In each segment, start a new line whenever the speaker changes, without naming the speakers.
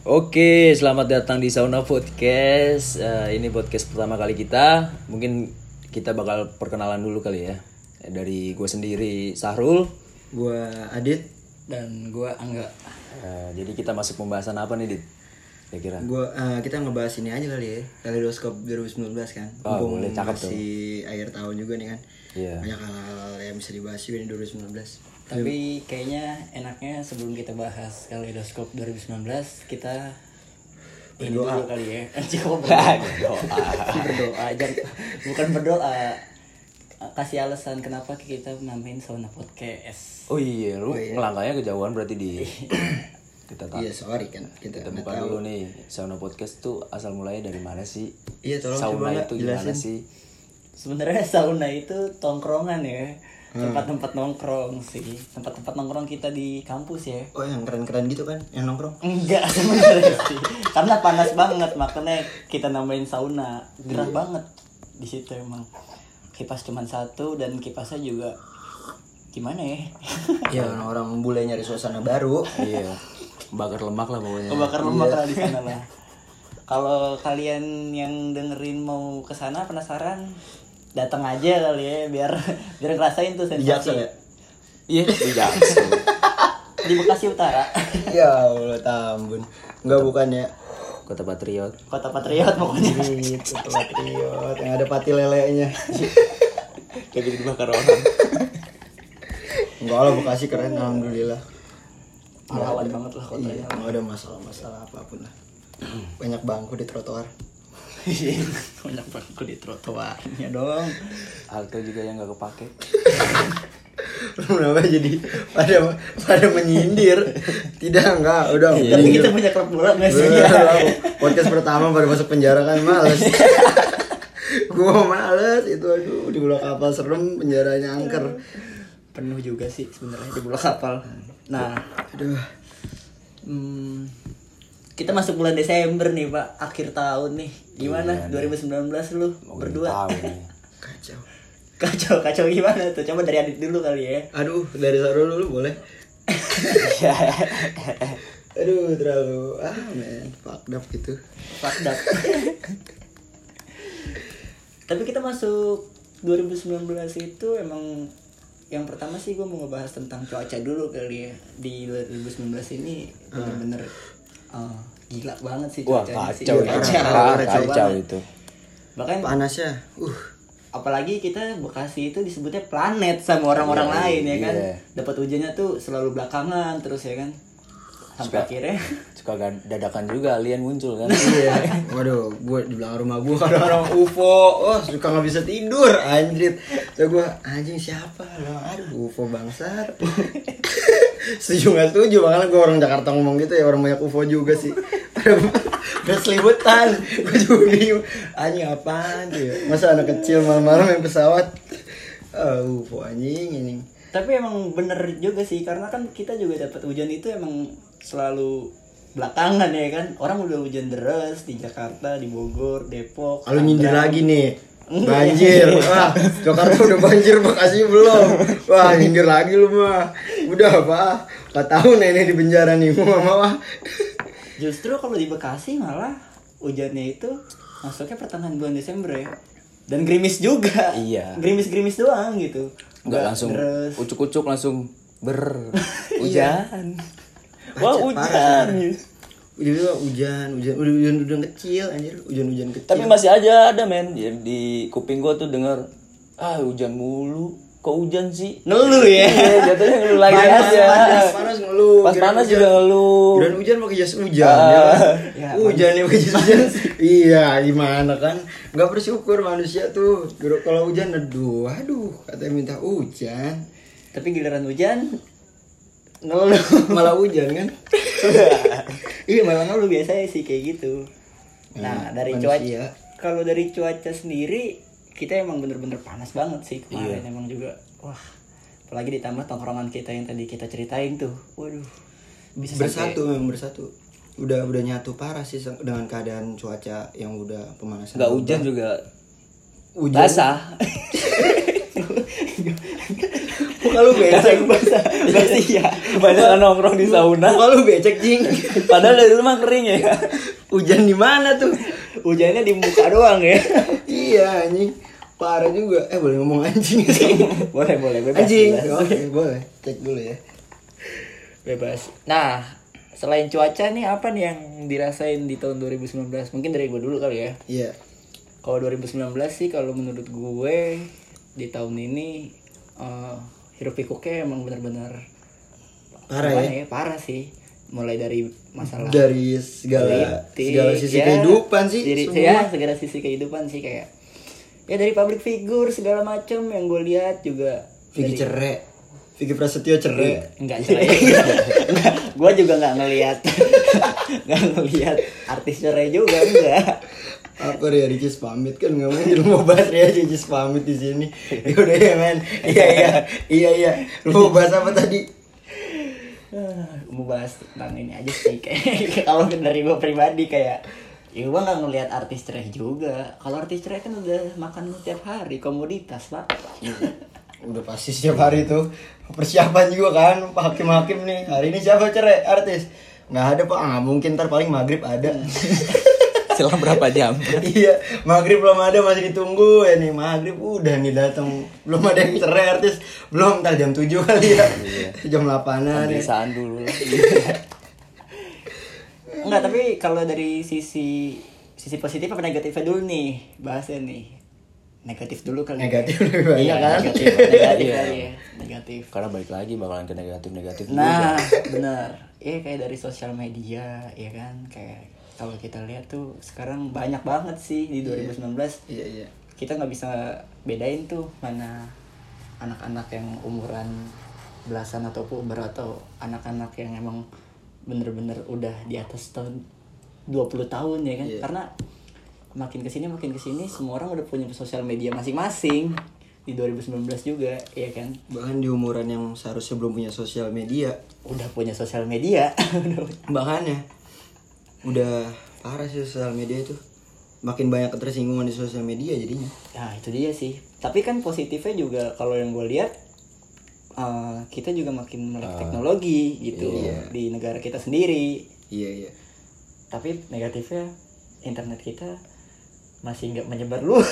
Oke, selamat datang di Sauna Podcast. Eh, ini podcast pertama kali kita. Mungkin kita bakal perkenalan dulu kali ya. Dari gue sendiri, Sahrul.
Gua Adit,
dan gua Angga
Eh, jadi kita masuk pembahasan apa nih, Dit? Kira-kira.
gua eh, kita ngebahas ini aja kali ya. Kaleidoskop 2019 kan.
Oh,
Mumpung
boleh, cakep tuh.
masih akhir tahun juga nih kan.
Iya.
Banyak hal yang bisa dibahas juga nih 2019.
Tapi kayaknya enaknya sebelum kita bahas kaleidoskop 2019 kita ini
Berdoa.
dulu kali ya coba berdoa berdoa jangan bukan berdoa kasih alasan kenapa kita namain sauna podcast
Oh iya, lu ngelangkahnya kejauhan berarti di kita tak
Iya, sorry kan. Kita
kita buka
tahu.
dulu nih Sauna Podcast tuh asal mulanya dari mana sih?
Iya, tolong
Sauna
coba
itu gimana
jelasin.
sih?
sebenarnya sauna itu tongkrongan ya. Tempat-tempat nongkrong sih tempat-tempat nongkrong kita di kampus ya
Oh, yang keren-keren gitu kan, yang nongkrong.
Enggak sebenarnya sih. Karena panas banget makanya kita nambahin sauna. Gerah
Iya.
banget di situ emang. Kipas cuma satu dan kipasnya juga gimana ya?
Iya, orang bule nyari suasana baru.
iya. Bakar lemak lah pokoknya.
Kebakar lemak lah di sana lah. Kalau kalian yang dengerin mau ke sana penasaran, datang aja kali ya biar biar ngerasain tuh
Di Jaksel ya.
sensasi.
Iya, di Jaksel.
Di Bekasi Utara.
ya Allah, tambun. Enggak bukan ya.
Kota Patriot.
Kota Patriot pokoknya.
Gitu, patriot yang ada pati lelenya.
Kayak dibakar orang.
Enggak lah Bekasi keren alhamdulillah.
Pahlawan banget lah kotanya.
Iya, nggak ada masalah-masalah apa pun lah. Banyak bangku di trotoar.
Banyak bangku di trotoarnya dong.
Halte juga yang gak kepake.
Kenapa jadi pada pada menyindir? Tidak enggak, udah
Tapi
menyindir.
kita punya klub bola nggak sih?
Podcast pertama baru masuk penjara kan males. Gua males itu aduh di bola kapal serem penjaranya angker.
Penuh juga sih sebenarnya di bola kapal. Nah,
Aduh.
hmm, kita masuk bulan Desember nih pak, akhir tahun nih. Gimana?
Iya,
2019 lu
Mau
berdua?
tahu nih.
Kacau.
Kacau, kacau gimana tuh? Coba dari Adit dulu kali ya.
Aduh, dari Sarul dulu boleh. Aduh, terlalu ah men, fucked up gitu.
Fucked up. Tapi kita masuk 2019 itu emang yang pertama sih gue mau ngebahas tentang cuaca dulu kali ya di 2019 ini bener-bener uh, gila banget sih
Wah,
cuacanya sih.
kacau.
Iya,
itu.
kacau, kacau
Kacau itu.
Bahkan
Panasnya. Uh,
apalagi kita Bekasi itu disebutnya planet sama orang-orang
Iya,
lain ya kan.
iya.
Dapat hujannya tuh selalu belakangan terus ya kan. Sampai
Suka-
akhirnya
Suka dadakan juga alien muncul kan.
iya. Waduh, gue di belakang rumah gue ada orang UFO. Oh, suka nggak bisa tidur, anjrit. Tuh gue anjing siapa? Lo aduh UFO bangsat. setuju nggak setuju makanya gue orang Jakarta ngomong gitu ya orang banyak UFO juga sih. Udah selibutan. Gue juga bingung. Anjing apaan tuh ya? Masa anak kecil malam-malam yang pesawat? Ah, UFO anjing ini.
tapi emang bener juga sih karena kan kita juga dapat hujan itu emang selalu belakangan ya kan orang udah hujan deras di Jakarta di Bogor Depok
Kalau nyindir lagi nih Banjir. Wah Jakarta udah banjir Bekasi belum. Wah nyindir lagi lu mah Udah pak 4 tahun nenek di penjara nih Mau gak mau ah.
Justru kalau di Bekasi malah hujannya itu masuknya pertengahan bulan Desember ya. Dan gerimis juga.
Iya.
gerimis-gerimis doang gitu.
Enggak langsung ucuk-ucuk langsung ber
Iya.
hujan. Wah, hujan.
Udah hujan Hujan Udah hujan udah kecil anjir Hujan-hujan kecil
Tapi masih aja ada men di, di kuping gua tuh denger ah hujan mulu. Kok hujan sih?
ngeluh ya
Iya, jatuhnya ngeluh lagi
Panas,
aja.
panas, panas ngeluh
Pas panas
hujan-
juga ngeluh.
Kirain hujan pakai jas hujan
Ah.
ya. kan?
Ya,
Hujan nih pakai jas hujan. iya, gimana kan? Gak bersyukur manusia tuh. Kalau hujan aduh, aduh, katanya minta hujan.
tapi giliran hujan ngeluh
Malah hujan kan?
iya malah ngeluh biasanya sih kayak gitu nah
Hmm,
dari
manusia.
cuaca kalau dari cuaca sendiri kita emang bener-bener panas banget sih kemarin
Iya.
emang juga wah apalagi ditambah tongkrongan kita yang tadi kita ceritain tuh waduh bisa sampai-
bersatu memang bersatu. Udah udah nyatu parah sih dengan keadaan cuaca yang udah pemanasan.
Enggak hujan juga
Hujan.
basah.
Muka lu becek.
bahasa bahasa iya
Banyak nongkrong di sauna.
Muka lu becek jing.
Padahal dari rumah kering ya.
Hujan di mana tuh?
hujannya di muka doang ya
iya anjing. Parah juga. Eh boleh ngomong anjing sih.
boleh boleh bebas
Anjing. Oke, boleh. Cek dulu ya.
bebas nah selain cuaca nih apa nih yang dirasain di tahun 2019 mungkin dari gue dulu kali ya
Iya.
kalau 2019 sih kalau menurut gue di tahun ini eh hiruk pikuknya emang benar-benar
Parah
gimana
ya.
parah sih mulai dari masalah
Dari segala
politik,
segala sisi
ya,
kehidupan sih
dari,
semua.
ya segala sisi kehidupan sih kayak ya dari public figure segala macam yang gue lihat juga
Vicky cerai. Vicky Prasetyo cerai.
enggak cerai enggak gue juga nggak ngelihat nggak ngelihat artis cerai juga enggak
Apa Ria Ricis pamit kan nggak mungkin lu mau bahas Ria Ricis pamit di sini. Ya udah ya men. Iya iya iya iya. Lu mau bahas apa tadi?
mau bahas tentang ini aja sih kayak kalau dari gue pribadi kayak ya gue nggak ngelihat artis cerai juga kalau artis cerai kan udah makan tiap hari komoditas pak
Udah pasti setiap hari tuh persiapan juga kan hakim-hakim nih. Hari ini siapa cerai artis? Nggak ada pak, nggak mungkin ntar paling maghrib ada.
Selang berapa jam?
iya, maghrib belum ada masih ditunggu ya nih maghrib udah nih datang belum ada yang cerai artis belum ntar jam 7 kali ya jam 8an ya.
Pemeriksaan dulu.
Enggak, tapi kalau dari sisi sisi positif apa negatifnya dulu nih bahasnya nih. Negatif dulu kali. ya.
Negatif lebih banyak
Iya,
kan?
Negatif, negatif
Iya.
ya. Negatif.
Karena balik lagi bakalan ke negatif-negatif
Nah, benar. Iya kayak dari sosial media, ya kan? Kayak kalau kita lihat tuh sekarang banyak banget sih di 2019.
Iya iya.
Kita nggak bisa bedain tuh mana anak-anak yang umuran belasan ataupun umur atau anak-anak yang emang bener-bener udah di atas tahun 20 tahun ya kan?
Iya.
Karena makin ke sini makin ke sini semua orang udah punya sosial media masing-masing di 2019 juga, ya kan?
Bahkan di umuran yang seharusnya belum punya sosial media,
udah punya sosial media
bahannya udah parah sih sosial media itu. Makin banyak ketersinggungan di sosial media jadinya.
nah itu dia sih tapi kan positifnya juga kalau yang gue lihat eh, kita juga makin melek teknologi gitu
iya.
di negara kita sendiri
Iya iya.
tapi negatifnya internet kita masih nggak menyebar luas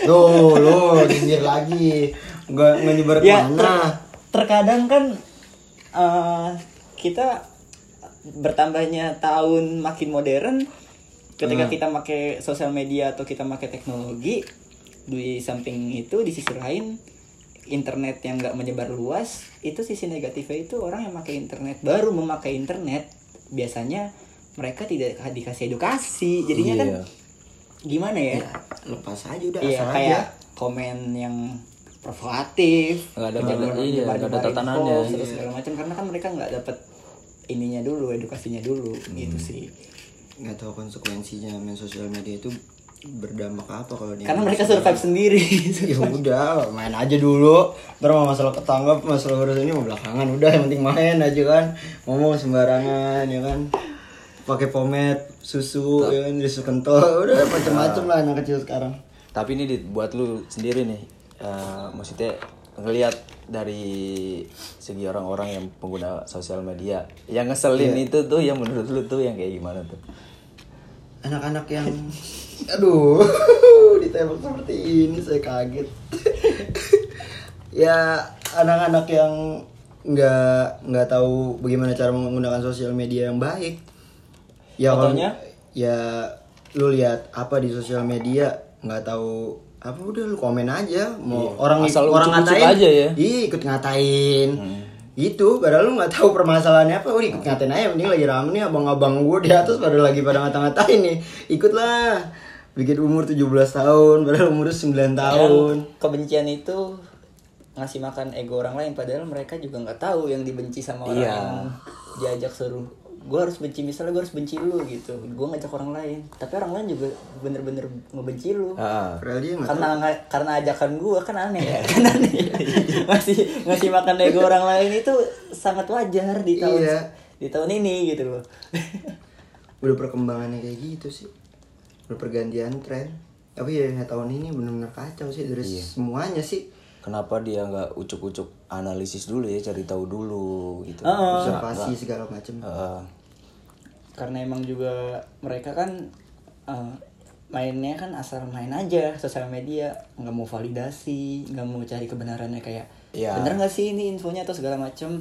Tuh, lo nyindir lagi. Nggak nggak nyebar
ya
ke mana.
ter- terkadang kan eh, kita bertambahnya tahun makin modern ketika
Hmm.
kita pakai sosial media atau kita pakai teknologi di samping itu di sisi lain internet yang nggak menyebar luas itu sisi negatifnya itu orang yang pakai internet baru memakai internet biasanya mereka tidak dikasih edukasi jadinya kan
Iya.
gimana ya
Lepas aja udah
Iya
asal
kayak
aja.
komen yang provokatif,
Nggak ada-
nyebar-
nggak ada- iya, ada tatanannya, iya.
segala macam karena kan mereka nggak dapet ininya dulu, edukasinya dulu gitu
Hmm.
sih.
nggak tahu konsekuensinya main sosial media itu berdampak apa kalau di
Karena mereka survive sendiri.
ya udah main aja dulu. Ntar mau masalah ketangkap masalah urus ini mau belakangan udah yang penting main aja kan. Ngomong sembarangan ya kan. Pakai pomade susu ya kan susu kental. Udah macam-macam lah anak kecil sekarang.
Tapi ini buat lu sendiri nih, eh, maksudnya ngelihat dari segi orang-orang yang pengguna sosial media, yang ngeselin itu tuh yang menurut lu tuh yang kayak gimana tuh?
anak-anak yang aduh ditembak seperti ini saya kaget ya anak-anak yang nggak nggak tahu bagaimana cara menggunakan sosial media yang baik ya
Contohnya?
ya lu lihat apa di sosial media nggak tahu apa udah lu komen aja. Mau orang
Asal
orang ngatain.
aja ya.
Ih, ikut ngatain. Itu padahal lu nggak tahu permasalahannya apa. Udah ikut ngatain aja mending lagi rame nih abang-abang gue di atas pada lagi pada ngata-ngatain nih. Ikutlah. Bikin umur 17 tahun padahal umur 9 tahun.
Yang kebencian itu ngasih makan ego orang lain padahal mereka juga nggak tahu yang dibenci sama orang
Iya.
yang diajak suruh gue harus benci misalnya gue harus benci lu gitu. Gue ngajak orang lain. Tapi orang lain juga bener-bener ngebenci lu.
Nggak
karena nga- karena ajakan gue kan aneh. Ya kan aneh. Ya. ngasih makan ego orang lain itu sangat wajar di tahun
Iya.
di tahun ini gitu loh.
Udah perkembangannya kayak gitu sih. Udah pergantian tren. Tapi ya tahun ini benar-benar kacau sih. Dari semuanya sih
kenapa dia nggak ucuk-ucuk analisis dulu ya cari tahu dulu gitu.
Heeh.
observasi segala macam
Heeh.
karena emang juga mereka kan eh, mainnya kan asal main aja sosial media nggak mau validasi nggak mau cari kebenarannya kayak
Iya.
bener nggak sih ini infonya? atau segala macem.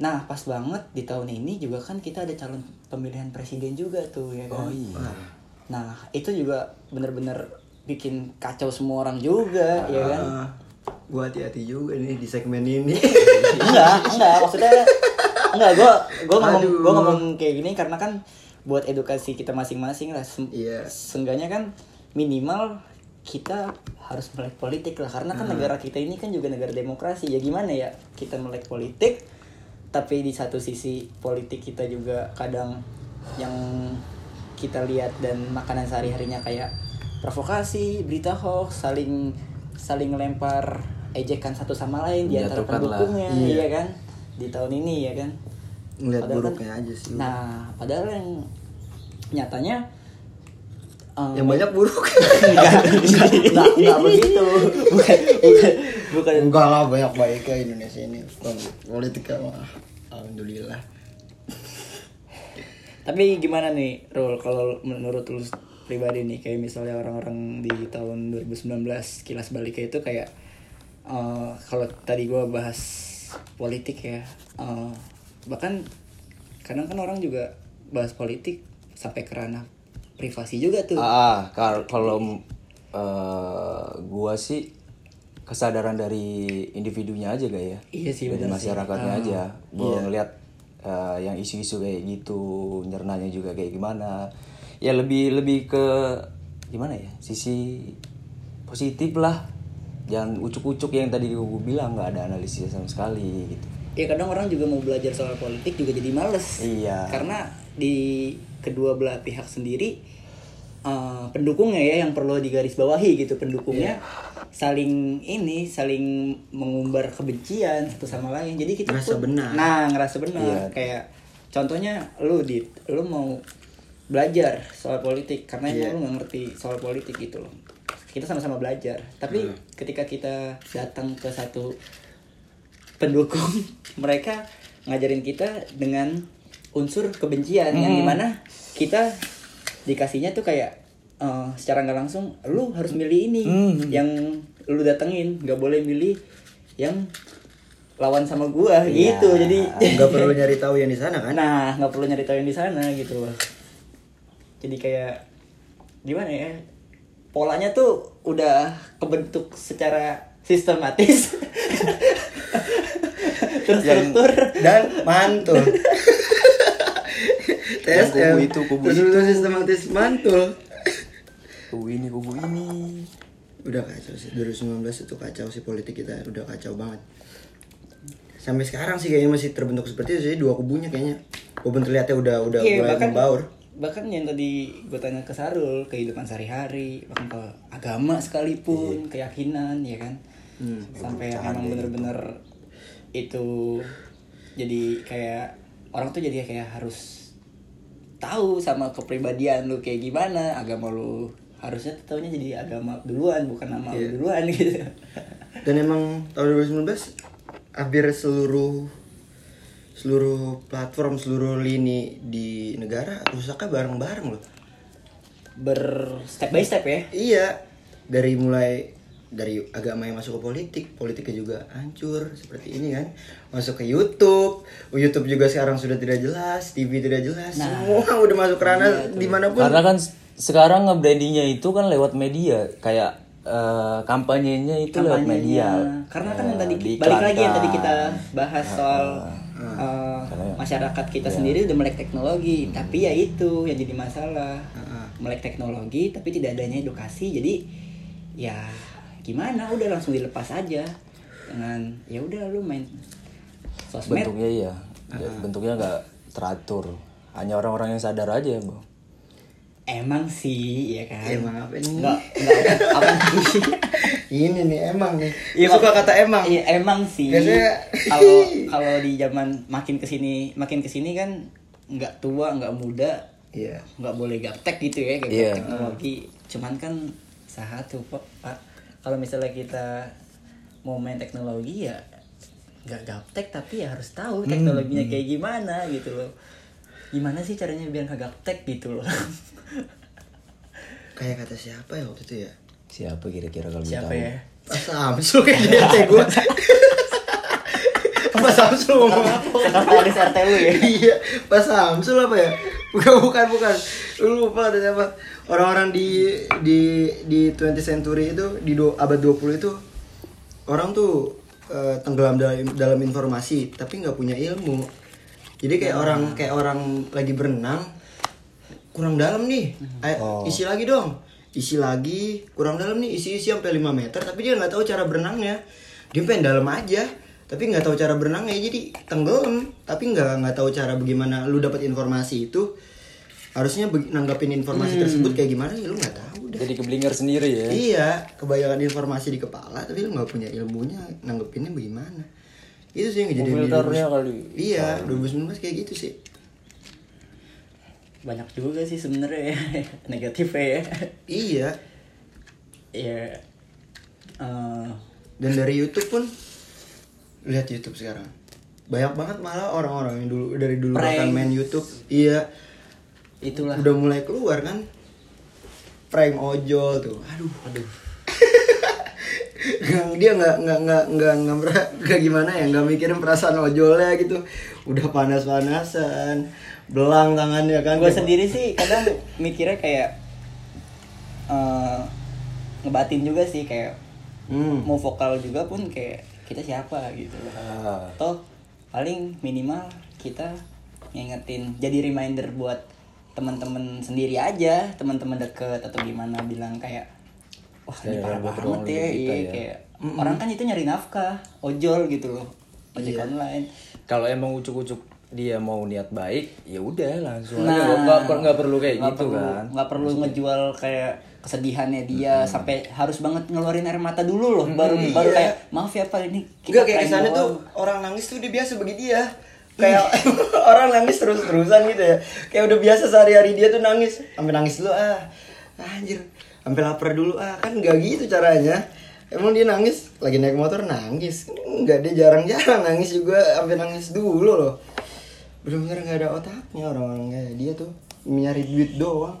Nah pas banget di tahun ini juga kan kita ada calon pemilihan presiden juga tuh ya kan?
Oh iya.
Nah. Itu juga bener-bener bikin kacau semua orang juga ya kan
Gua hati-hati juga nih di segmen ini.
Enggak enggak maksudnya enggak gue gue ngomong gue ngomong kayak gini karena kan buat edukasi kita masing-masing lah Sem-
Iya.
seenggaknya kan minimal kita harus melek politik lah karena kan negara kita ini kan juga negara demokrasi ya gimana ya kita melek politik tapi di satu sisi politik kita juga kadang yang kita lihat dan makanan sehari-harinya kayak provokasi berita hoax saling saling lempar ejekan satu sama lain di antara pendukungnya
Iya.
iya kan? Di tahun ini ya kan?
Ngeliat
Padahal kan-
buruknya aja sih.
Nah padahal yang nyatanya eh,
yang banyak buruk.
Enggak, enggak, enggak, enggak begitu. Bukan bukan bukan.
Enggak lah banyak baiknya Indonesia ini. Politika mah alhamdulillah.
Tapi gimana nih Rul kalau menurut lu pribadi nih kayak misalnya orang-orang di tahun 2019 kilas baliknya itu kayak eh, kalau tadi gua bahas politik ya eh, bahkan kadang kan orang juga bahas politik sampai ke ranah privasi juga tuh.
Ah kal- kalau eh, gua sih kesadaran dari individunya aja gak ya?
Iya sih,
dari
benar sih.
masyarakatnya
Ah,
aja gua ngeliat eh, yang isu-isu kayak gitu nyernanya juga kayak gimana ya lebih lebih ke gimana ya sisi positif lah. Jangan ucuk-ucuk yang tadi gue bilang nggak ada analisis sama sekali gitu.
Ya kadang orang juga mau belajar soal politik juga jadi males.
Iya.
karena di kedua belah pihak sendiri eh, pendukungnya ya yang perlu digarisbawahi gitu. Pendukungnya saling ini saling mengumbar kebencian satu sama lain. Jadi kita
Ngerasa
pun-
benar.
nah ngerasa benar.
Iya.
kayak contohnya lu di lu mau belajar soal politik karena
Iya.
emang lu nggak ngerti soal politik gitu loh kita sama-sama belajar tapi
Hmm.
ketika kita datang ke satu pendukung mereka ngajarin kita dengan unsur kebencian yang di mana kita dikasihnya tuh kayak eh, secara nggak langsung lu harus milih ini yang lu datengin nggak boleh milih yang lawan sama gua
Iya.
gitu jadi
nggak perlu nyari tahu yang di sana kan
nah nggak perlu nyari tahu yang di sana gitu loh jadi kayak gimana ya polanya tuh udah kebentuk secara sistematis. Terstruktur
dan mantul.
Yang
TSM
kubu itu, kubu
terus sistematis mantul.
Kubu ini kubu ini.
Udah kacau sih 2019 itu kacau sih politik kita udah kacau banget. Sampai sekarang sih kayaknya masih terbentuk seperti itu sih dua kubunya kayaknya. Walaupun terlihatnya udah udah
Iya,
mulai
bahkan
membaur
bahkan yang tadi gue tanya ke Sarul kehidupan sehari-hari bahkan ke agama sekalipun keyakinan ya kan? Sampai yang emang bener-bener itu jadi kayak orang tuh jadi kayak harus tahu sama kepribadian lu kayak gimana agama lu harusnya tuh taunya jadi agama duluan bukan nama lu duluan gitu.
Dan emang tahun 2019 hampir seluruh seluruh platform seluruh lini di negara rusaknya bareng-bareng loh.
Ber step by step ya?
Iya dari mulai dari agama yang masuk ke politik politiknya juga hancur seperti ini kan. Masuk ke YouTube YouTube juga sekarang sudah tidak jelas TV tidak jelas semua udah masuk ranah di mana pun.
Karena kan sekarang nge-brandingnya itu kan lewat media kayak eh, kampanyenya itu lewat media.
Karena kan yang tadi
Eh,
balik lagi yang tadi kita bahas soal uh, masyarakat kita sendiri udah melek teknologi tapi ya itu yang jadi masalah. Melek teknologi tapi tidak adanya edukasi jadi ya gimana? Udah langsung dilepas aja dengan ya udah lu main sosmed.
Bentuknya iya. Ya, bentuknya nggak teratur. Hanya orang-orang yang sadar aja bang
emang sih ya kan?
Emang apa ini
nggak nggak apa sih
ini nih emang nih
Iya,
suka kata emang
Iya emang sih.
Biasanya-
Kalau kalau di zaman makin ke sini makin ke sini kan nggak tua nggak muda
iya
nggak boleh gaptek gitu ya kayak
Iya.
teknologi. Cuman kan satu pak. Pak. Kalau misalnya kita mau main teknologi ya nggak gaptek tapi ya harus tahu teknologinya kayak gimana gitu loh gimana sih caranya biar nggak gaptek gitu loh
Kayak kata siapa ya waktu itu ya?
Siapa kira-kira kalau
siapa
tahu?
ya
Pas Samsul kayak gitu gue. Pas Samsul ngomong apa?
sekretaris RTU ya
iya, Pas Samsul apa ya? Bukan bukan bukan. Lu lupa ada siapa? Orang-orang di di di 20th century itu di do, abad 20 itu orang tuh eh, tenggelam dalam dalam informasi tapi nggak punya ilmu. Jadi kayak orang kayak orang lagi berenang kurang dalam nih. Ayo,
Oh.
isi lagi dong. Isi lagi, kurang dalam nih, isi-isi sampai 5 meter tapi dia nggak tahu cara berenangnya. Dia pengen dalam aja, tapi nggak tahu cara berenangnya jadi tenggelam, tapi nggak nggak tahu cara bagaimana lu dapat informasi itu. Harusnya nanggapin informasi tersebut kayak gimana ya lu nggak tahu dah.
Jadi keblinger sendiri ya.
Iya, kebanyakan informasi di kepala tapi lu nggak punya ilmunya nanggepinnya bagaimana. Itu sih yang kejadian di
Filternya
2000.
kali.
Iya, 2019 kayak gitu sih.
Banyak juga sih sebenarnya ya. Negatifnya ya.
Iya,
ya eh,
dan dari YouTube pun lihat YouTube sekarang. Banyak banget malah orang-orang yang dulu dari dulu
Prank.
bahkan main YouTube. Iya.
Itulah.
Udah mulai keluar kan? Prank ojol tuh. Aduh.
Aduh.
Dia nggak nggak nggak nggak nggak gimana ya nggak mikirin perasaan ojolnya gitu. Udah panas-panasan belang tangannya kan
gue sendiri sih kadang mikirnya kayak eh, ngebatin juga sih kayak
hmm.
mau vokal juga pun kayak kita siapa gitu
Ah.
toh paling minimal kita ngingetin jadi reminder buat teman-teman sendiri aja teman-teman deket atau gimana bilang kayak wah ini parah banget ya,
kita
iya
ya.
kayak orang kan itu nyari nafkah ojol gitu loh ojek
Iya.
online
Kalau emang ucuk-ucuk dia mau niat baik, ya udah langsung
Nah,
aja. Nggak, nggak, nggak perlu kayak
nggak
gitu
perlu-
kan.
nggak perlu ngejual kayak kesedihannya dia sampai harus banget ngeluarin air mata dulu loh baru baru
iya.
kayak maaf ya pak ini
Enggak kayak kesannya
doang."
tuh orang nangis tuh dia biasa bagi dia. Kayak orang nangis terus-terusan gitu ya. Kayak udah biasa sehari-hari dia tuh nangis. Sampai nangis dulu ah. Anjir. Sampai lapar dulu ah. Kan enggak gitu caranya. Emang dia nangis lagi naik motor nangis. Enggak dia jarang-jarang nangis juga sampai nangis dulu loh. Bener-bener nggak ada otaknya orang-orang kayak dia tuh. Nyari duit doang.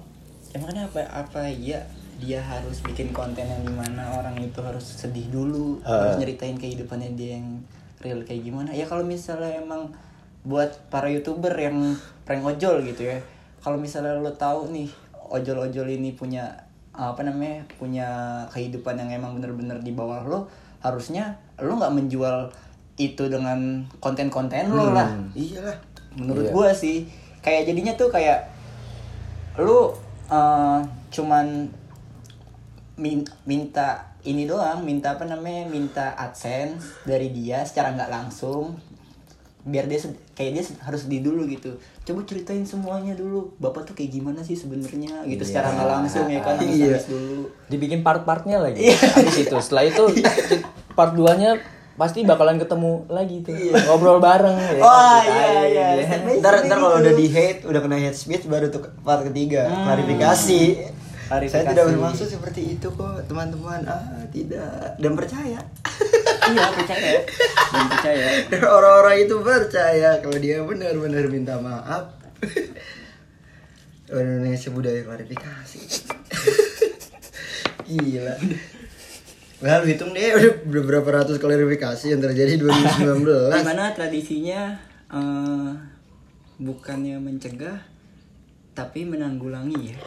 Emangnya apa apa iya dia harus bikin konten yang di mana orang itu harus sedih dulu? Harus nyeritain kehidupannya dia yang real kayak gimana? Ya kalau misalnya emang buat para youtuber yang prank ojol gitu ya kalau misalnya lo tahu nih ojol-ojol ini punya apa namanya punya kehidupan yang emang bener-bener di bawah lo harusnya lo nggak menjual itu dengan konten-konten lo lah.
Iyalah.
Menurut
Iya.
gua sih kayak jadinya tuh kayak lu eh, cuman min- minta ini doang minta apa namanya minta adsense dari dia secara nggak langsung biar dia kayak dia harus di dulu gitu coba ceritain semuanya dulu bapak tuh kayak gimana sih sebenarnya gitu secara nggak langsung ya kan nangis
Iya.
dulu
Dibikin part-partnya lagi.
Iya.
Habis itu, setelah itu part 2-nya pasti bakalan ketemu lagi tuh. Ngobrol bareng ya. Ceritain,
iya, iya.
ya.
Ntar, ntar kalau udah di hate, udah kena hate speech baru tuh part ketiga klarifikasi. Saya tidak bermaksud seperti itu kok teman-teman. Ah tidak dan percaya.
iya percaya dan percaya
Dan orang-orang itu percaya kalau dia benar-benar minta maaf. Orang Indonesia budaya klarifikasi. Gila. Well, hitung deh udah beberapa ratus klarifikasi yang terjadi 2019.
Di mana tradisinya eh, bukannya mencegah tapi menanggulangi ya.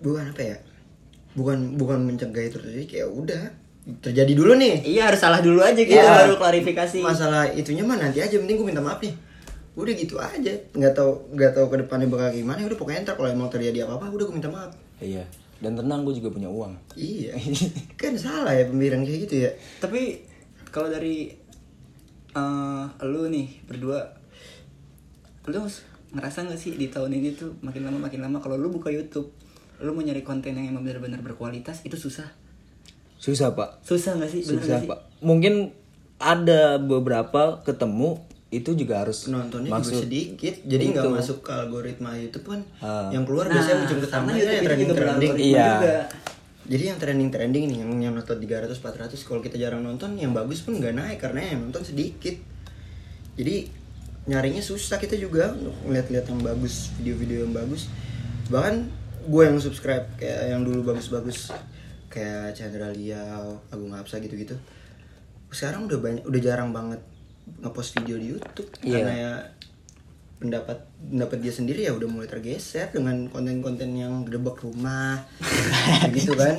bukan apa ya bukan bukan mencegah itu terjadi kayak udah terjadi dulu nih
Iya harus salah dulu aja kita
Iya.
baru klarifikasi.
masalah itunya mah nanti aja penting gue minta maaf nih udah gitu aja nggak tahu nggak tahu ke depannya bakal gimana ya udah pokoknya ntar kalau emang terjadi apa apa udah gue minta maaf
Iya. Dan tenang gue juga punya uang.
iya kan salah ya pembicaraan kayak gitu ya
Tapi kalau dari eh lu nih berdua, lu ngerasa nggak sih di tahun ini tuh makin lama makin lama kalau lu buka YouTube, lu mau nyari konten yang emang benar-benar berkualitas itu susah.
Susah, Pak.
Susah nggak sih? Bener
Susah,
nggak sih?
Pak. Mungkin ada beberapa ketemu itu juga harus
penontonnya
maksud
juga sedikit jadi nggak masuk ke algoritma YouTube kan
Ah.
yang keluar
Nah,
biasanya muncul yang
ini
trending
juga
trending
Iya.
juga.
jadi yang trending trending nih yang yang nonton 300 400 kalau kita jarang nonton yang bagus pun nggak naik karena yang nonton sedikit jadi nyarinya susah kita juga untuk ngeliat-liat yang bagus video-video yang bagus bahkan gue yang subscribe kayak yang dulu bagus-bagus kayak Chandra Liao Agung Hapsa gitu-gitu sekarang udah banyak udah jarang banget ngepost video di YouTube
Iya.
karena ya pendapat pendapat dia sendiri ya udah mulai tergeser dengan konten-konten yang grebek rumah gitu kan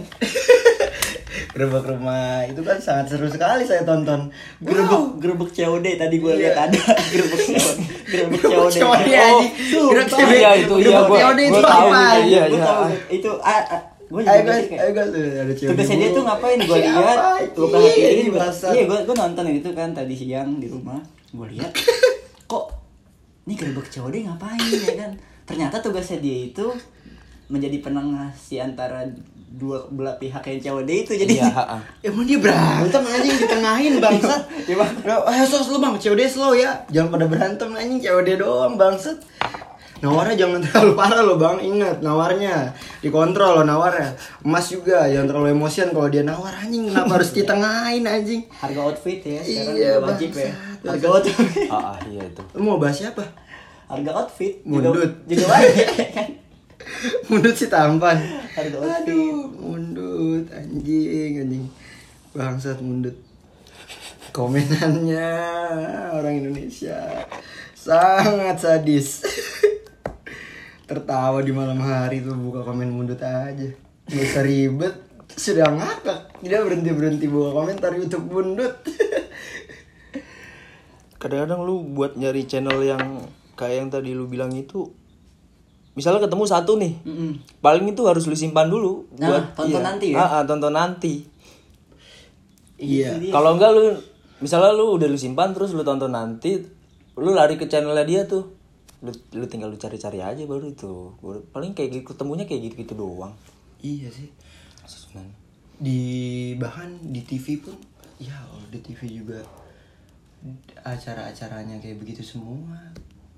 grebek rumah itu kan sangat seru sekali saya tonton
Gerbek gerbek COD tadi gue
Iya.
lihat ada gerbek COD. Gerbek COD.
COD,
Oh.
Gerbek COD.
Itu, iya, tahu iya,
Gua
iya.
tahu itu ah, ah, gue juga
guys
kayak,
ayo guys ada cewek
tugasnya dia tuh ngapain gue lihat gue perhatiin iya gue gue nonton itu kan tadi siang di rumah gue lihat kok ini gerbek COD ngapain ya kan ternyata tugasnya dia itu menjadi penengah si antara dua belah pihak yang COD itu jadi
Iya, ha, ha.
Emang dia berantem anjing ditengahin bangsat.
Iya, Bang.
Ayo sos lu bang, COD slow ya. Jangan pada berantem anjing COD doang bangsat. Nawarnya jangan terlalu parah lo bang, ingat nawarnya dikontrol lo nawarnya. Emas juga jangan terlalu emosian kalau dia nawar anjing kenapa harus ditengahin anjing.
harga outfit ya sekarang
Iya,
udah wajib ya harga outfit
Ah, ah, iya itu.
Lu mau bahas siapa?
harga outfit
Mundut.
juga juga wajib kan
Mundut si tampan.
harga outfit
Aduh, mundut anjing anjing. Bangsat mundut. Komenannya orang Indonesia sangat sadis. Tertawa di malam hari tuh buka komen mundut aja. Gak usah ribet. Sudah ngakak. Tidak berhenti-berhenti buka komentar YouTube mundut.
Kadang-kadang lu buat nyari channel yang kayak yang tadi lu bilang itu misalnya ketemu satu nih.
Mm-mm.
Paling itu harus lu simpan dulu
Nah, tonton nanti ya?
Ah, ah, tonton nanti.
Iya.
Itu dia.
Kalau enggak lu misalnya lu udah lu simpan terus lu tonton nanti, lu lari ke channelnya dia tuh. Lu, lu tinggal lu cari-cari aja baru itu. Baru- Paling kayak gitu ketemunya kayak gitu-gitu doang.
Iya sih.
Sebenarnya.
di bahkan di TV pun ya di TV juga acara-acaranya kayak begitu semua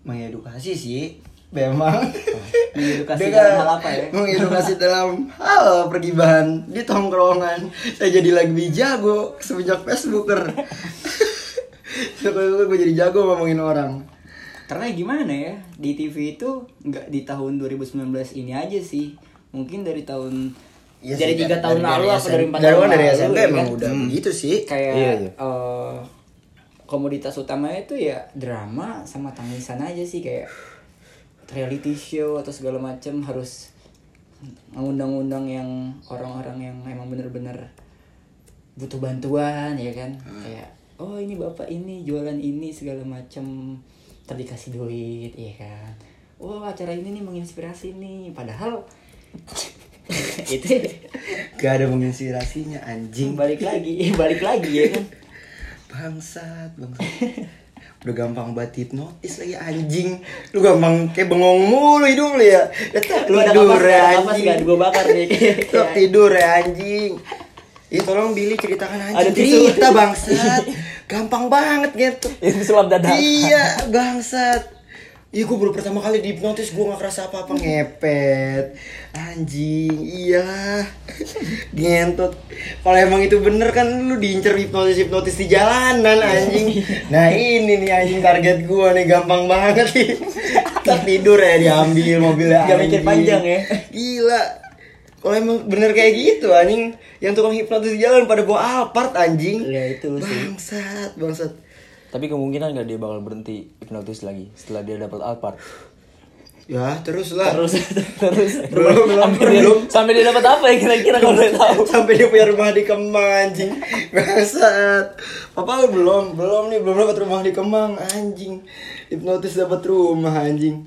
mengedukasi sih memang
Mengedukasi
Dengan-
dalam hal apa ya?
mengedukasi dalam hal pergibahan di tongkrongan saya jadi lebih jago semenjak Facebooker Semenjak gue jadi jago ngomongin orang
Karena gimana ya di TV itu nggak di tahun 2019 ini aja sih. Mungkin dari tahun
Iya
dari tiga tahun lalu apa dari empat
dari,
tahun
dari
lalu
SMP
ya
emang
kan?
udah begitu sih.
Kayak
Iya, iya.
eh, komoditas utamanya itu ya drama sama tangisan aja sih kayak reality show atau segala macam harus mengundang-undang yang orang-orang yang emang bener-bener butuh bantuan ya kan? Kayak oh ini bapak ini jualan ini segala macam tadi kasih duit ya kan? Oh acara ini nih menginspirasi nih. Padahal itu
gak ada menginspirasinya anjing.
Balik lagi balik lagi ya kan?
Bangsat bangsat. Udah gampang banget hipnotis lagi anjing. Lu gampang kayak bengong mulu hidung lu ya. Tetap
lu ada
tidur ya anjing.
nggak? Gue bakar nih
tidur ya anjing. Ih tolong Billy ceritakan anjing.
Ada
cerita bangsat gampang banget gitu
Itu sulap dada.
iya bangsat. Iya gue baru pertama kali dihipnotis gue gak kerasa apa-apa ngepet. Anjing iya. Ngentot Kalau emang itu bener kan lu diincer hipnotis-hipnotis di jalanan anjing. Nah ini nih anjing target gue nih gampang banget nih. Tak tidur ya diambil mobilnya
Gak mikir
anjing.
panjang ya.
Gila kalau emang bener kayak gitu anjing. Yang tukang hipnotis di jalan pada bawa Alphard anjing.
Ya, itu sih.
Bangsat bangsat.
Tapi kemungkinan nggak dia bakal berhenti hipnotis lagi setelah dia dapat Alphard.
Ya terus lah.
Terus terus.
Belum belum
Sampai dia, sampai dia dapat apa ya kira-kira kalau boleh tahu?
sampai dia punya rumah di Kemang anjing. Bangsat. Papa lu belum? Belum nih belum dapat rumah di Kemang anjing. Hipnotis dapat rumah anjing.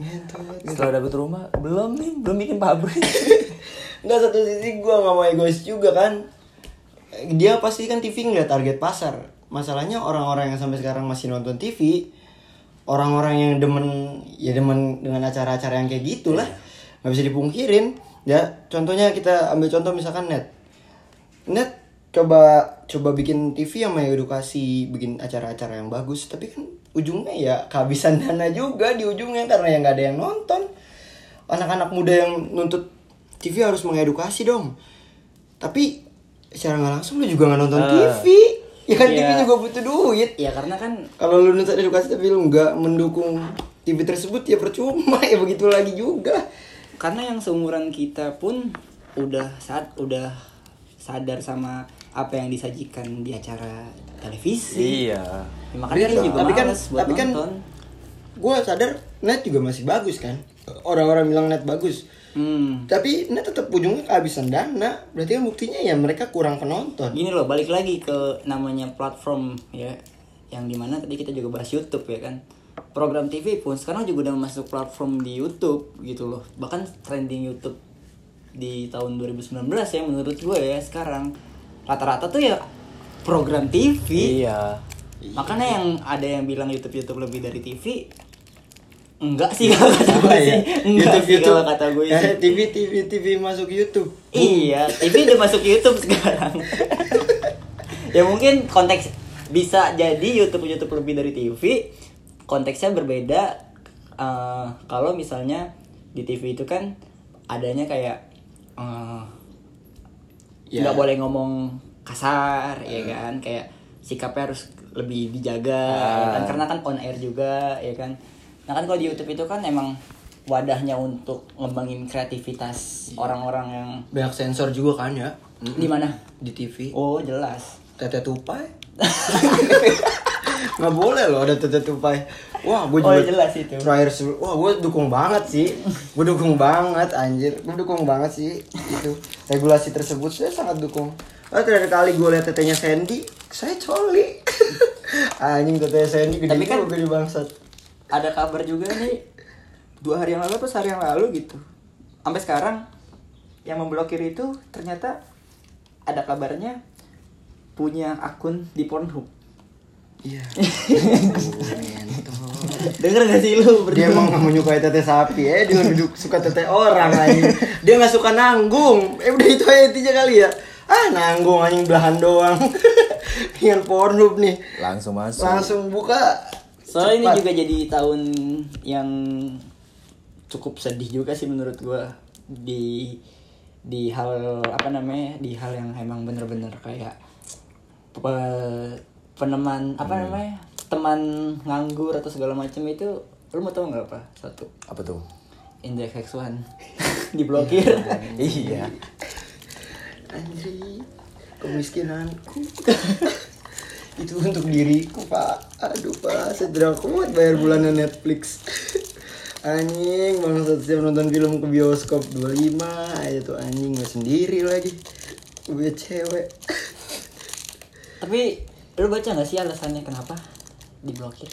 Ngentot.
Setelah dapat rumah, belum nih, belum bikin pabrik.
Enggak satu sisi gue gak mau egois juga kan. Dia pasti kan TV ngeliat target pasar. Masalahnya orang-orang yang sampai sekarang masih nonton TV Orang-orang yang demen Ya demen dengan acara-acara yang kayak gitu lah Gak bisa dipungkirin. Ya contohnya kita ambil contoh misalkan net. Net coba coba bikin TV yang mengedukasi bikin acara-acara yang bagus. Tapi kan ujungnya ya kehabisan dana juga di ujungnya karena yang nggak ada yang nonton. Anak-anak muda yang nuntut TV harus mengedukasi dong. Tapi secara nggak langsung lu juga nggak nonton
Ah.
TV ya kan
Iya.
TV juga butuh duit.
Ya karena kan
kalau lu nonton edukasi tapi lu nggak mendukung TV tersebut ya percuma. Ya begitu lagi juga.
Karena yang seumuran kita pun udah saat udah sadar sama apa yang disajikan di acara televisi.
Iya.
Ya, makanya dia juga
tapi kan
males buat
tapi kan
nonton.
gue sadar net juga masih bagus kan. Orang-orang bilang net bagus
hmm.
tapi net tetap ujungnya kehabisan dana. Berarti kan buktinya ya mereka kurang penonton.
Gini loh balik lagi ke namanya platform ya. Yang di mana tadi kita juga bahas YouTube ya kan. Program TV pun sekarang juga udah masuk platform di YouTube gitu loh. Bahkan trending YouTube di tahun 2019 ya menurut gue ya sekarang. Rata-rata tuh ya program TV
Iya.
makanya yang ada yang bilang YouTube YouTube lebih dari TV enggak sih kalau kata gue sih enggak sih kalau kata gue sih
eh, TV TV TV masuk YouTube
Iya, TV udah masuk YouTube sekarang. ya mungkin konteks bisa jadi YouTube YouTube lebih dari TV. Konteksnya berbeda. eh, kalau misalnya di TV itu kan adanya kayak eh,
Ya.
nggak boleh ngomong kasar, ya kan? Kayak sikapnya harus lebih dijaga, ya kan?
Ah.
Karena kan on air juga, ya kan? Nah kan kalau di YouTube itu kan emang wadahnya untuk ngembangin kreativitas orang-orang yang
banyak sensor juga kan ya?
Di mana?
di TV
Oh jelas.
tete tupai? Nggak boleh loh ada tete tupai. Wah gue
Oh,
juga
jelas itu.
terakhir wah gue dukung banget sih. Gue dukung banget anjir. Gue dukung banget sih itu. Regulasi tersebut saya sangat dukung. Oh, terakhir kali gue liat tetenya Sandy saya coli. Anjing tetenya Sandy gede
Tapi kan-
gede bangsat
Ada kabar juga nih. Dua hari yang lalu atau sehari yang lalu gitu. Sampai sekarang yang memblokir itu ternyata ada kabarnya punya akun di Pornhub.
iya.
Denger gak sih lu
dia emang gak menyukai tete sapi eh. Dia duduk suka tete orang anjing. Dia nggak suka nanggung. Eh udah itu aja intinya kali ya. Ah nanggung anjing belahan doang. Dengan Pornhub nih.
Langsung masuk.
langsung buka
Soalnya ini juga jadi tahun yang cukup sedih juga sih menurut gua. Di di hal apa namanya di hal yang emang bener-bener kayak pe- peneman apa namanya teman nganggur atau segala macam itu lu mau tau nggak apa satu?
Apa tuh?
indeks seksual diblokir.
Iya.
anjing kemiskinanku itu untuk diriku pak. Aduh pak tidak kuat bayar bulanan Netflix. Anjing bangsa setiap nonton film ke bioskop. 25 aja tuh anjing nggak sendiri lagi. Gue cewek.
Tapi lu baca nggak sih alasannya kenapa diblokir?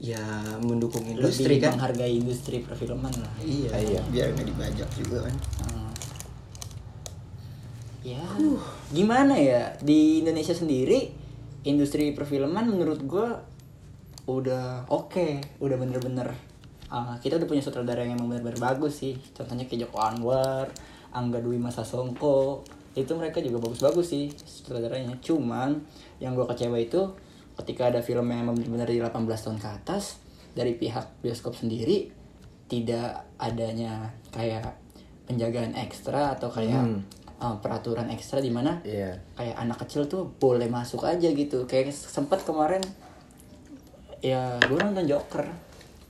Ya mendukung industri
lebih
kan?
menghargai industri perfilman lah.
Iya,
Iya.
biar nggak dibajak juga kan?
Hmm. Ya, gimana ya di Indonesia sendiri industri perfilman menurut gua udah oke, udah bener-bener ah, kita udah punya sutradara yang emang bener-bener bagus sih. Contohnya kayak Joko Anwar, Angga Dwi Masa Songko, itu mereka juga bagus-bagus sih sutradaranya. Cuman yang gua kecewa itu ketika ada film yang emang bener-bener di 18 tahun ke atas dari pihak bioskop sendiri tidak adanya kayak penjagaan ekstra atau kayak
Hmm.
Uh, peraturan ekstra di mana
Iya.
kayak anak kecil tuh boleh masuk aja gitu. Kayak sempet kemarin ya gue nonton Joker.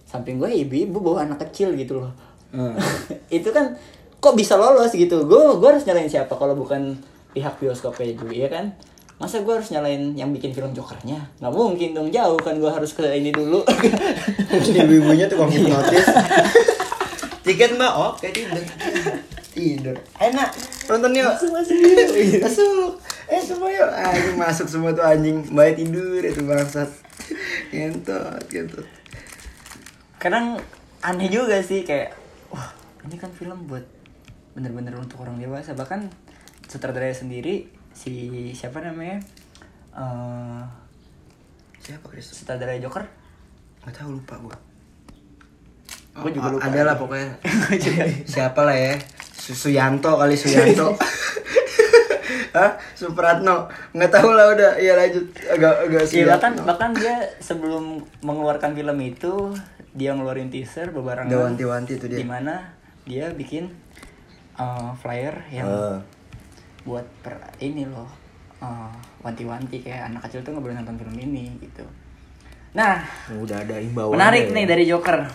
Samping gue ibu-ibu bawa anak kecil gitu loh.
Hmm.
itu kan kok bisa lolos gitu? Gue gue harus nyalain siapa kalau bukan pihak bioskopnya juga ya kan? Masa gue harus nyalain yang bikin film Jokernya? Nggak mungkin dong jauh kan gue harus ke ini dulu.
Ibu-ibunya tukang hipnotis. Tiket mbak. Oke tidur tidur. Enak nonton yuk. Masuk masuk masuk. Eh semua yuk. Anjing masuk semua tuh anjing. Mbak tidur itu bangsat. Gentot gentot
kadang aneh juga sih kayak wah ini kan film buat bener-bener untuk orang dewasa. Bahkan sutradara sendiri si siapa namanya? Eh
siapa Chris?
sutradara Joker?
Nggak tahu lupa gua.
Gua juga lupa.
ada lah pokoknya. Siapa lah ya Suyanto kali Suyanto. Hah? Supratno. Nggak tahu lah udah. Iya lanjut. Agak agak
Iya bahkan
Suyatno.
bahkan dia sebelum mengeluarkan film itu dia ngeluarin teaser bebarengan.
Udah wanti-wanti tuh dia.
di mana dia bikin uh, flyer yang
Eh,
buat per ini loh eh, wanti-wanti. Kayak anak kecil tuh nggak boleh nonton film ini gitu. Nah
Udah ada imbauan.
menarik nih dari Joker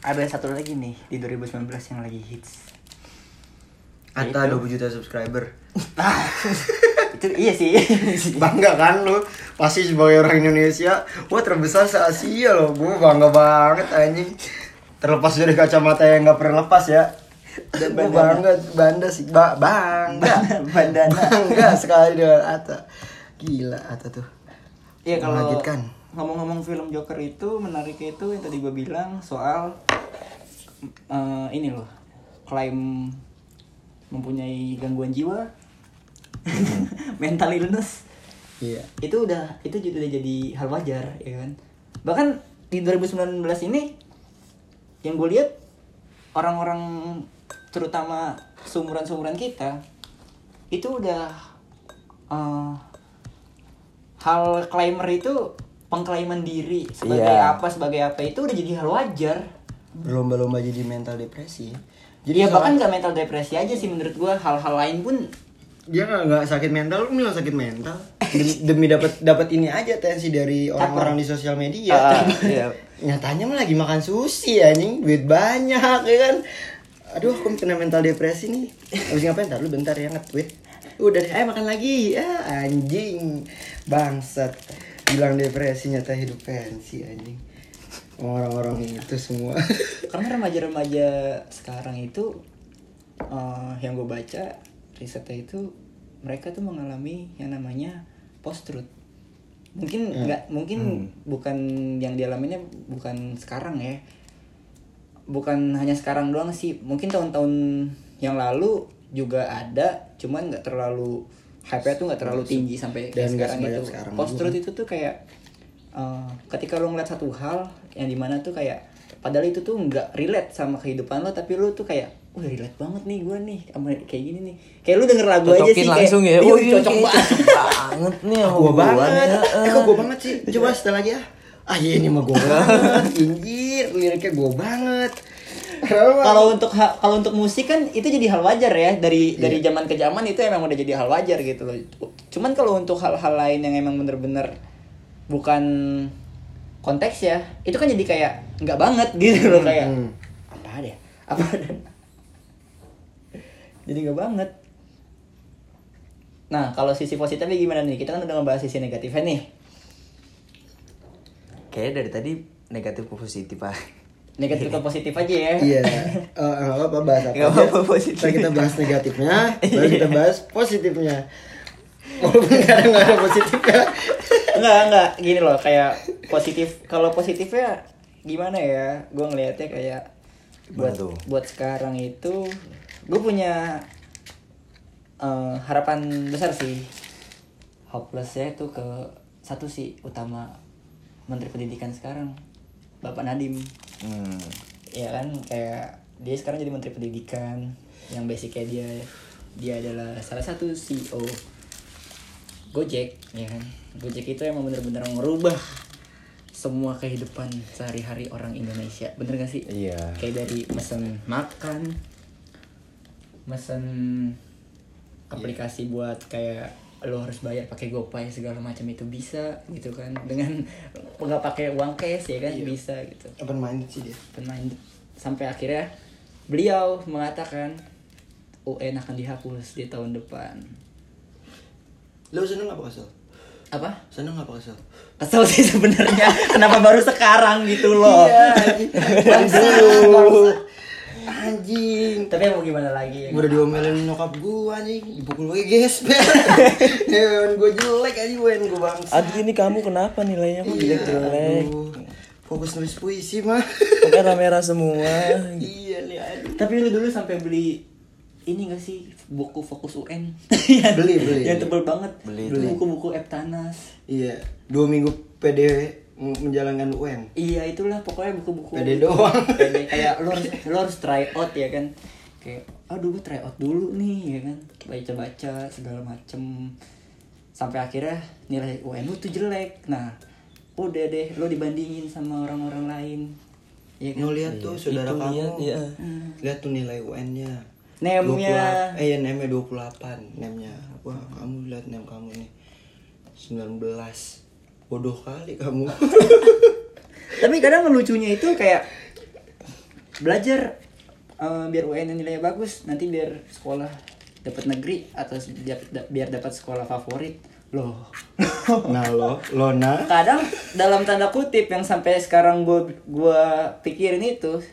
ada satu lagi nih di 2019 yang lagi hits
Atta
Itu.
20 juta subscriber.
nah itu iya sih
Bangga kan lu? Pasti sebagai orang Indonesia, wah terbesar se Asia loh. Gue bangga banget anjing. Terlepas dari kacamata yang nggak pernah lepas ya.
Dan
Gue bangga, bangga sih, ba bangga,
Bandana.
bangga sekali dengan Atta. Gila Atta tuh.
Iya kalau. Ngomong-ngomong film Joker itu menariknya itu yang tadi gue bilang soal eh, ini loh klaim mempunyai gangguan jiwa mental illness.
Iya.
itu udah itu juga udah jadi hal wajar ya kan? Bahkan di 2019 ini yang gue lihat orang-orang terutama seumuran seumuran kita itu udah eh, hal claimer itu pengklaiman diri sebagai
Iya.
apa sebagai apa itu udah jadi hal wajar.
Berlomba-lomba jadi mental depresi.
jadi ya
salah-
bahkan gak mental depresi aja sih menurut gue hal-hal lain pun
dia nggak nggak sakit mental lu bilang sakit mental. Demi, demi dapat dapat ini aja tensi dari orang-orang di sosial media.
Iya.
nyatanya mah lagi makan sushi anjing. Duit banyak ya kan? Aduh aku kena mental depresi nih. Habis ngapain? Ntar lu bentar ya nge-tweet. Udah deh ayo makan lagi. Ya anjing. Bangsat bilang depresi nyata hidup pensi anjing. Orang-orang itu semua.
Karena remaja-remaja sekarang itu eh, yang gue baca risetnya itu mereka tuh mengalami yang namanya post truth mungkin nggak mungkin bukan yang dialaminya bukan sekarang ya. Bukan hanya sekarang doang sih. Mungkin tahun-tahun yang lalu juga ada cuman nggak terlalu hype-nya tuh nggak terlalu tinggi sampai
Dan
sekarang itu
sekarang
post truth itu tuh kayak eh, ketika lo ngeliat satu hal yang di mana tuh kayak padahal itu tuh nggak relate sama kehidupan lo tapi lo tuh kayak wah relate banget nih gue nih sama kayak gini nih. Kayak lu denger lagu aja
Cocokin
sih
langsung
kayak
ya.
"Ih,
Oh, iya,
cocok
kayak
banget.
banget nih sama
gua banget. Eh kok gua banget sih? Coba setel lagi ya ah iya ini mah gua banget. Injir liriknya gua banget
kalau untuk kalau untuk musik kan itu jadi hal wajar ya dari
Iya.
dari zaman ke zaman itu emang udah jadi hal wajar gitu loh cuman kalau untuk hal-hal lain yang emang bener-bener bukan konteks ya itu kan jadi kayak nggak banget gitu loh kayak
Hmm.
apa ada ya? apa ada jadi nggak banget nah kalau sisi positifnya gimana nih kita kan udah ngebahas sisi negatifnya nih
Kayaknya dari tadi negatif ke positif ah.
Negatif ke positif aja ya
Iya, Eh, nggak apa-apa bahas apa
Nggak apa-apa, positif.
Ntar kita bahas negatifnya, baru kita bahas positifnya. Walaupun kadang nggak ada positifnya.
enggak enggak gini loh kayak positif kalau positifnya gimana ya gue ngelihatnya kayak buat
tuh?
buat sekarang itu gue punya eh, harapan besar sih hopelessnya itu ke satu sih utama menteri pendidikan sekarang bapak Nadim.
Hmm.
ya kan kayak dia sekarang jadi menteri pendidikan yang basicnya dia dia adalah salah satu CEO Gojek ya kan? Gojek itu emang bener-bener merubah semua kehidupan sehari-hari orang Indonesia. Bener gak sih?
Iya.
kayak dari mesen makan mesen aplikasi buat kayak lo harus bayar pakai GoPay segala macam itu bisa gitu kan dengan nggak pakai uang cash ya kan bisa gitu
Open minded sih dia.
pemain sampai akhirnya beliau mengatakan UN akan dihapus di tahun depan
Lo seneng apa kesel?
apa
Seneng apa kesel?
kesel sih sebenarnya kenapa baru sekarang gitu loh
Iya. Bangsa, bangsa. Anjing.
tapi mau gimana lagi ya
Gue udah diomelin nyokap gue anjing, dipukul gue gesper. Ya, gue jelek anjing, wen gue bangsa.
Aduh ini kamu kenapa nilainya kok jelek-jelek?
Aduh, Fokus nulis puisi mah.
Kok merah-merah semua?
iya nih, aduh.
tapi lu dulu sampai beli ini gak sih buku fokus UN Yang-
Beli, beli.
yang tebel banget
Beli,
buku-buku Eptanas
Iya, dua minggu PD menjalankan UN.
iya itulah pokoknya buku-buku
PD doang.
PD kayak lo harus lo harus try out ya kan. Kayak aduh gue try out dulu nih ya kan. Baca-baca segala macem. Sampai akhirnya nilai UN lu tuh jelek. Nah udah deh lo dibandingin sama orang-orang lain. Ya kan?
Lihat tuh saudara
Itu
kamu.
lihat, iya.
Lihat tuh nilai UN-nya.
Nemnya.
20 eh ya nemnya 28 nemnya. Wah kamu lihat nem kamu nih. 19 bodoh kali kamu
Tapi kadang lucunya itu kayak belajar eh, biar UN nilainya bagus, nanti biar sekolah dapat negeri atau biar, dapat sekolah favorit. Loh.
nah lo Lona
kadang dalam tanda kutip yang sampai sekarang gue gua pikirin itu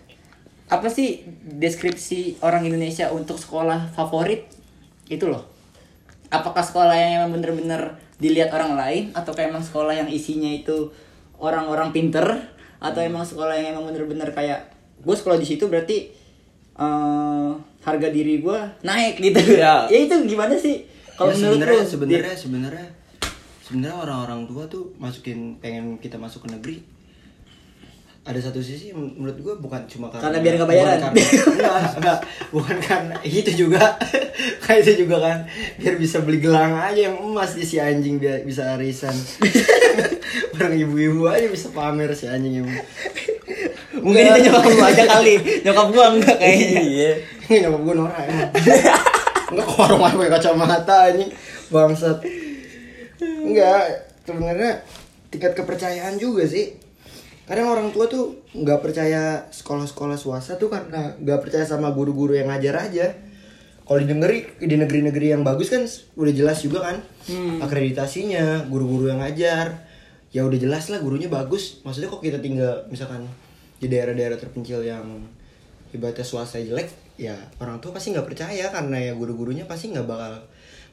apa sih deskripsi orang Indonesia untuk sekolah favorit itu loh apakah sekolah yang emang bener-bener dilihat orang lain atau kayak emang sekolah yang isinya itu orang-orang pinter atau emang sekolah yang emang bener-bener kayak gue sekolah di situ berarti eh, harga diri gue naik gitu.
Ya.
ya itu gimana sih? Kalau
Ya,
menurut
sebenarnya sebenarnya sebenarnya sebenarnya orang-orang tua tuh masukin pengen kita masuk ke negeri ada satu sisi men- menurut gua bukan cuma karena
Karena biar nggak bayaran.
bukan karena, enggak, enggak, bukan karena itu juga. Kayak itu juga kan. Biar bisa beli gelang aja yang emas. Di si anjing biar bisa arisan. Orang ibu-ibu aja bisa pamer si anjing yang
mungkin itu nyokap lu aja kali. Nyokap gua enggak kayaknya
Iya.
Ini nyokap gue norak emang Enggak ke warung pakai kacamata anjing Bangsat. Enggak Sebenarnya tingkat kepercayaan juga sih Kadang orang tua tuh nggak percaya sekolah-sekolah swasta tuh karena nggak percaya sama guru-guru yang ngajar aja. Kalau di negeri di negeri-negeri yang bagus kan udah jelas juga kan akreditasinya, guru-guru yang ngajar. Ya udah jelas lah gurunya bagus. Maksudnya kok kita tinggal misalkan di daerah-daerah terpencil yang ibaratnya swasta jelek, ya orang tua pasti nggak percaya karena ya guru-gurunya pasti nggak bakal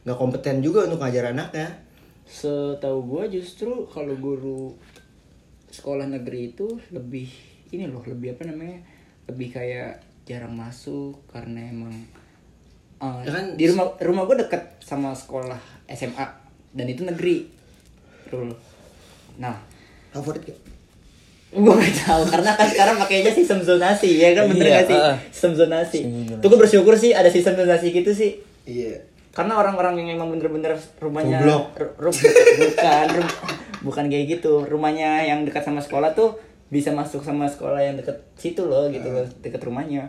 nggak kompeten juga untuk ngajar anaknya.
setahu gua justru kalau guru sekolah negeri itu lebih ini loh lebih apa namanya lebih kayak jarang masuk karena emang uh,
Ya kan-
di rumah rumah gue deket sama sekolah SMA dan itu negeri Rul. nah
Favorit gak?
gue gak tahu karena kan sekarang pakainya sistem zonasi ya kan bener
Iya,
gak sih
ah.
sistem zonasi tuh gue bersyukur sih ada sistem zonasi gitu sih
Iya.
karena orang-orang yang emang bener-bener rumahnya
Goblok.
ru- ru- bukan bukan kayak gitu. Rumahnya yang dekat sama sekolah tuh bisa masuk sama sekolah yang deket situ loh gitu loh. Deket rumahnya.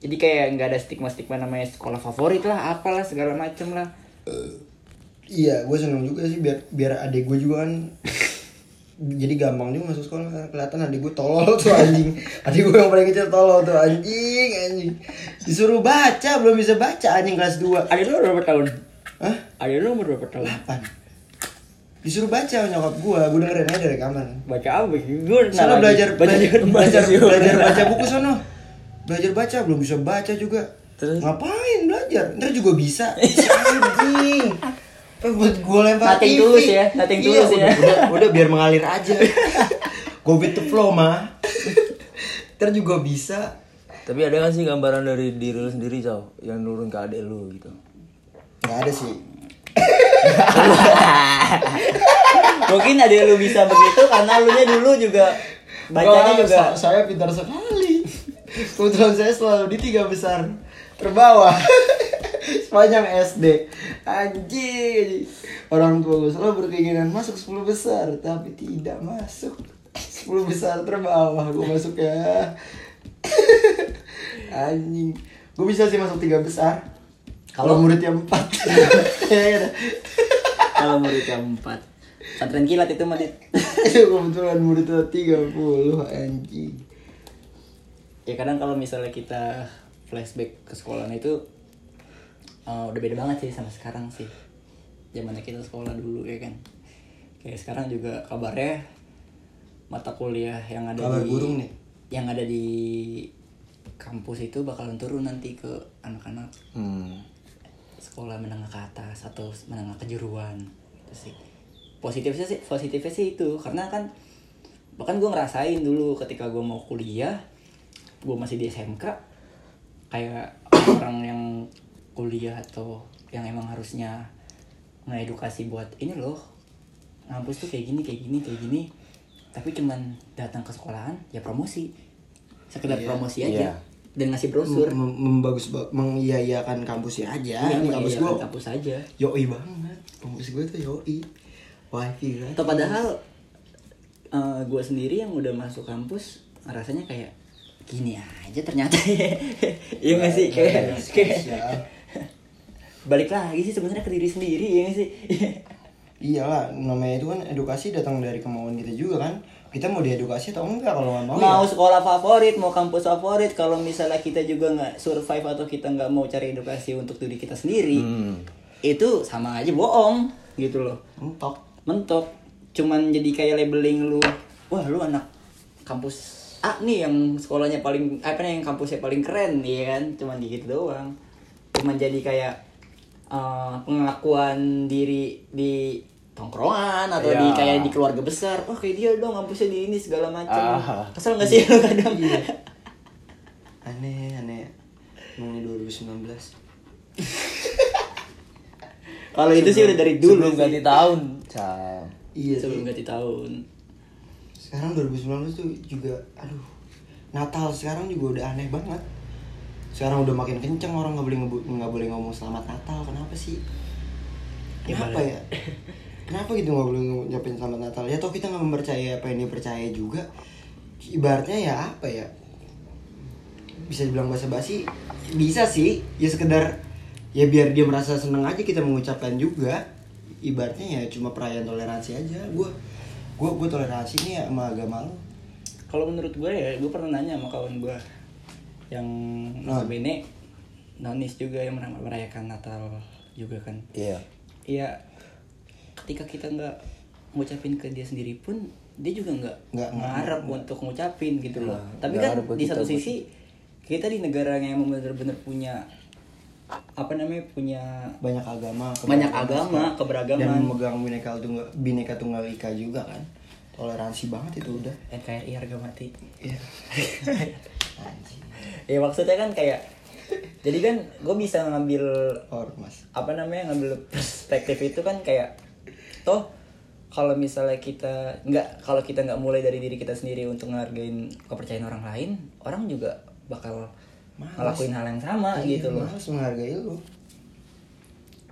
Jadi kayak nggak ada stigma stigma namanya sekolah favorit lah apalah segala macem lah.
Iya, gue seneng juga sih biar biar adik gue juga kan jadi gampang juga masuk sekolah kelihatan adik gue tolol tuh anjing. Adik gue yang paling kecil tolol tuh anjing anjing. Disuruh baca belum bisa baca anjing kelas 2
ada lu berapa tahun?
Hah?
ada lu umur berapa tahun?
8 disuruh baca nyokap gue gue dengerin aja dari kamar.
Baca apa? Gue
Sana belajar belajar belajar, belajar baca buku sono. Belajar baca belum bisa baca juga.
Terus?
ngapain belajar? Ntar juga bisa. Anjing. Buat gue lempar
Nothing
TV.
tulus ya, nothing
Iya,
tulus ya.
udah, udah, udah biar mengalir aja. Go with the flow mah ntar juga bisa.
Tapi ada gak sih gambaran dari diri lu sendiri, Cow? Yang nurun ke adik lu gitu.
nggak ada sih
mungkin ada lu bisa begitu karena lu nya dulu juga bacanya
Wah,
juga.
sa- saya pintar sekali. Kebetulan saya selalu di tiga besar terbawah. Sepanjang SD anjing. Orang tua gue selalu berkeinginan masuk 10 besar tapi tidak masuk 10 besar terbawah. Gue masuk ya. Anjing. Gue bisa sih masuk tiga besar kalau
Kalau-
muridnya empat.
Kalau murid yang empat. Pesantren kilat itu mah
itu kebetulan muridnya 30 anjing.
Ya kadang kalau misalnya kita flashback ke sekolah itu eh, udah beda banget sih sama sekarang sih. Zamannya kita sekolah dulu ya kan? Kayak sekarang juga kabarnya mata kuliah yang ada
Kabar
di
burung nih.
yang ada di kampus itu bakalan turun nanti ke anak-anak.
Hmm.
Sekolah menengah ke atas atau menengah kejuruan itu sih positifnya sih positifnya sih itu karena kan bahkan gue ngerasain dulu ketika gue mau kuliah gue masih di SMK kayak orang yang kuliah atau yang emang harusnya ngedukasi buat ini loh ngampus tuh kayak gini kayak gini kayak gini tapi cuman datang ke sekolahan ya promosi sekedar
Iya.
promosi aja
Iya.
Dan ngasih brosur.
Mem- membagus mengiyakan kampusnya aja.
Iya,
ini kampus gue
kampus aja.
yoi banget. Kampus gue tuh yoi. Wifi kan
atau padahal gue sendiri yang udah masuk kampus rasanya kayak gini aja ternyata iya nggak sih? Kayak kayak
Spesial.
balik lagi sih sebenarnya ke diri sendiri ya nggak sih?
Iyalah, namanya itu kan edukasi datang dari kemauan kita juga kan. Kita mau diedukasi atau enggak kalau nggak mau,
mau
ya.
sekolah favorit mau kampus favorit kalau misalnya kita juga nggak survive atau kita nggak mau cari edukasi untuk diri kita sendiri
Hmm.
itu sama aja bohong gitu loh
Mentok.
mentok cuman jadi kayak labeling lu wah lu anak kampus A nih yang sekolahnya paling apa nih yang kampusnya paling keren ya kan cuman gitu doang cuman jadi kayak eh, pengakuan diri di tongkrongan atau di
Iya.
kayak di keluarga besar oh kayak dia dong kampusnya di ini segala macam
Ah.
kesel nggak sih lu kadang
Aneh, aneh. Emangnya 2019.
kalau itu sih udah dari dulu
Sebelum
sih.
ganti tahun. Cam.
Iya
sebelum ganti tahun
Sekarang 2019 tuh juga aduh. Natal sekarang juga udah aneh banget. Sekarang udah makin kenceng orang nggak boleh nggak boleh ngomong selamat Natal. Kenapa sih? Kenapa
Gimana?
ya? Kenapa gitu nggak boleh ngucapin selamat Natal? Ya toh kita nggak mempercayai apa yang dia percaya juga. Ibaratnya ya apa ya? Bisa dibilang bahasa basi bisa sih. Ya sekedar ya biar dia merasa seneng aja kita mengucapkan juga. Ibaratnya ya cuma perayaan toleransi aja. Gue gue gue toleransi nih ya sama agama lu.
kalau menurut gue ya gue pernah nanya sama kawan gue yang
Nah.
notabene nonis juga yang mer- merayakan Natal juga kan
Iya.
Iya ketika kita nggak ngucapin ke dia sendiri pun dia juga nggak
Nggak-
ngarep untuk ngucapin gitu loh.
Nah,
tapi kan di
kita
satu
buat-
sisi kita di negara yang emang bener-bener punya apa namanya punya
banyak agama
Banyak agama, keberagaman.
dan memegang bineka tunggal bineka tunggal ika juga kan. Toleransi banget itu udah.
NKRI harga mati.
Iya.
Ya maksudnya kan kayak jadi kan gue bisa ngambil
ormas.
apa namanya ngambil perspektif itu kan kayak toh kalau misalnya kita nggak kalau kita nggak mulai dari diri kita sendiri untuk ngehargain kepercayaan orang lain orang juga bakal
Males.
ngelakuin hal yang sama
Iya,
gitu loh.
males menghargai lu.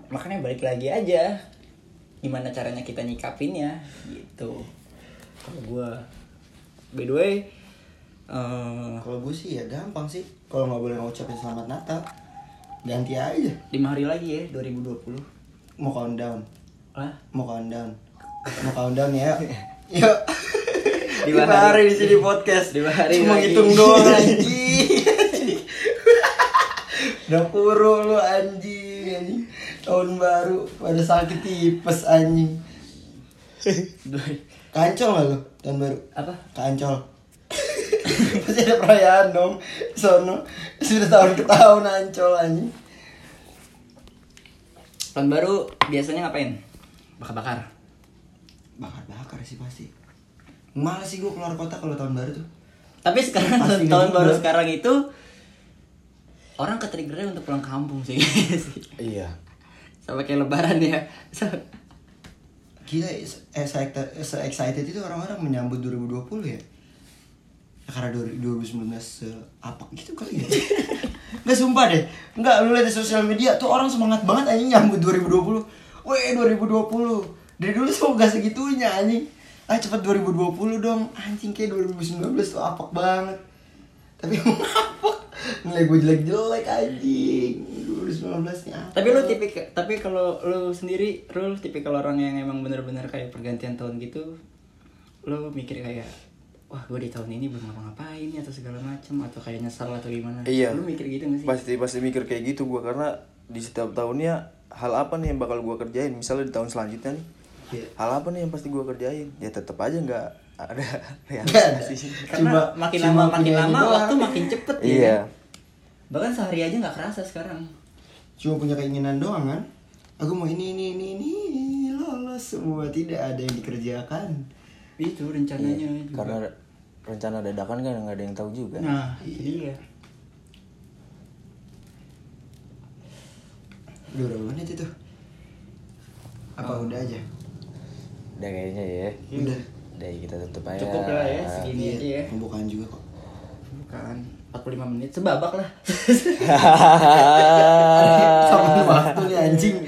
Makanya balik lagi aja gimana caranya kita nyikapinnya gitu. Kalau gue by the way eh,
kalau gue sih ya gampang sih. Kalau nggak boleh ngucapin selamat natal ganti aja.
lima hari lagi ya 2020
mau countdown
lah
mau countdown. Mau countdown ya? Yuk.
Lima hari.
di sini podcast.
Lima hari
cuma
lagi.
ngitung doang anjing. Udah puru lu anjing anjing. Tahun baru pada sakit tipes anjing. Kancol gak lu tahun baru?
Apa?
Kancol. Pasti ada perayaan dong sono. Sudah tahun ke tahun ancol anjing.
Tahun baru biasanya ngapain bakar-bakar
bakar-bakar sih pasti malas sih gue keluar kota kalau tahun baru tuh
Tapi sekarang
Pasti
tahun baru
juga.
sekarang itu orang ketriggernya untuk pulang kampung sih.
Iya.
Sama kayak lebaran ya.
Gila, se-excited, se-excited itu orang-orang menyambut 2020 ya? Ya karena 2019 apa gitu kali ya? Nggak sumpah deh, nggak lu lihat di sosial media tuh orang semangat banget anjing nyambut 2020 Weh 2020 Dari dulu tuh gak segitunya anjing. Ah cepet 2020 dong. Anjing kayak 2019 tuh apok banget. Tapi emang apok Nilai gue jelek-jelek anjing. 2019 nih apok
tapi lu tipik tapi kalau lu sendiri lu tipikal orang yang emang bener-bener kayak pergantian tahun gitu lu mikir kayak wah gue di tahun ini belum ngapa-ngapain nih atau segala macam atau kayak nyesal atau gimana?
Iya.
lu mikir gitu gak sih?
Pasti pasti mikir kayak gitu gua karena di setiap tahunnya hal apa nih yang bakal gua kerjain? Misalnya di tahun selanjutnya nih
Iya.
hal apa nih yang pasti gua kerjain? Ya tetap aja nggak ada realisasi
karena
Cuma-
makin
cuma
lama makin lama
doang.
waktu makin cepet ya
iya.
kan? bahkan sehari aja nggak kerasa sekarang.
Cuma punya keinginan doang kan? Aku mau ini ini ini ini lolos. Semua tidak ada yang dikerjakan.
Itu rencananya
Iya,
juga.
karena rencana dadakan kan nggak ada yang tahu juga.
Nah itu
udah berapa menit itu apa
Oh.
udah aja?
Udah kayaknya ya.
Udah.
Udah kita tutup aja.
Cukup lah ya, segini.
iya
aja ya.
pembukaan juga kok.
Bukan 45 menit sebabak lah.
Sama waktu nih anjing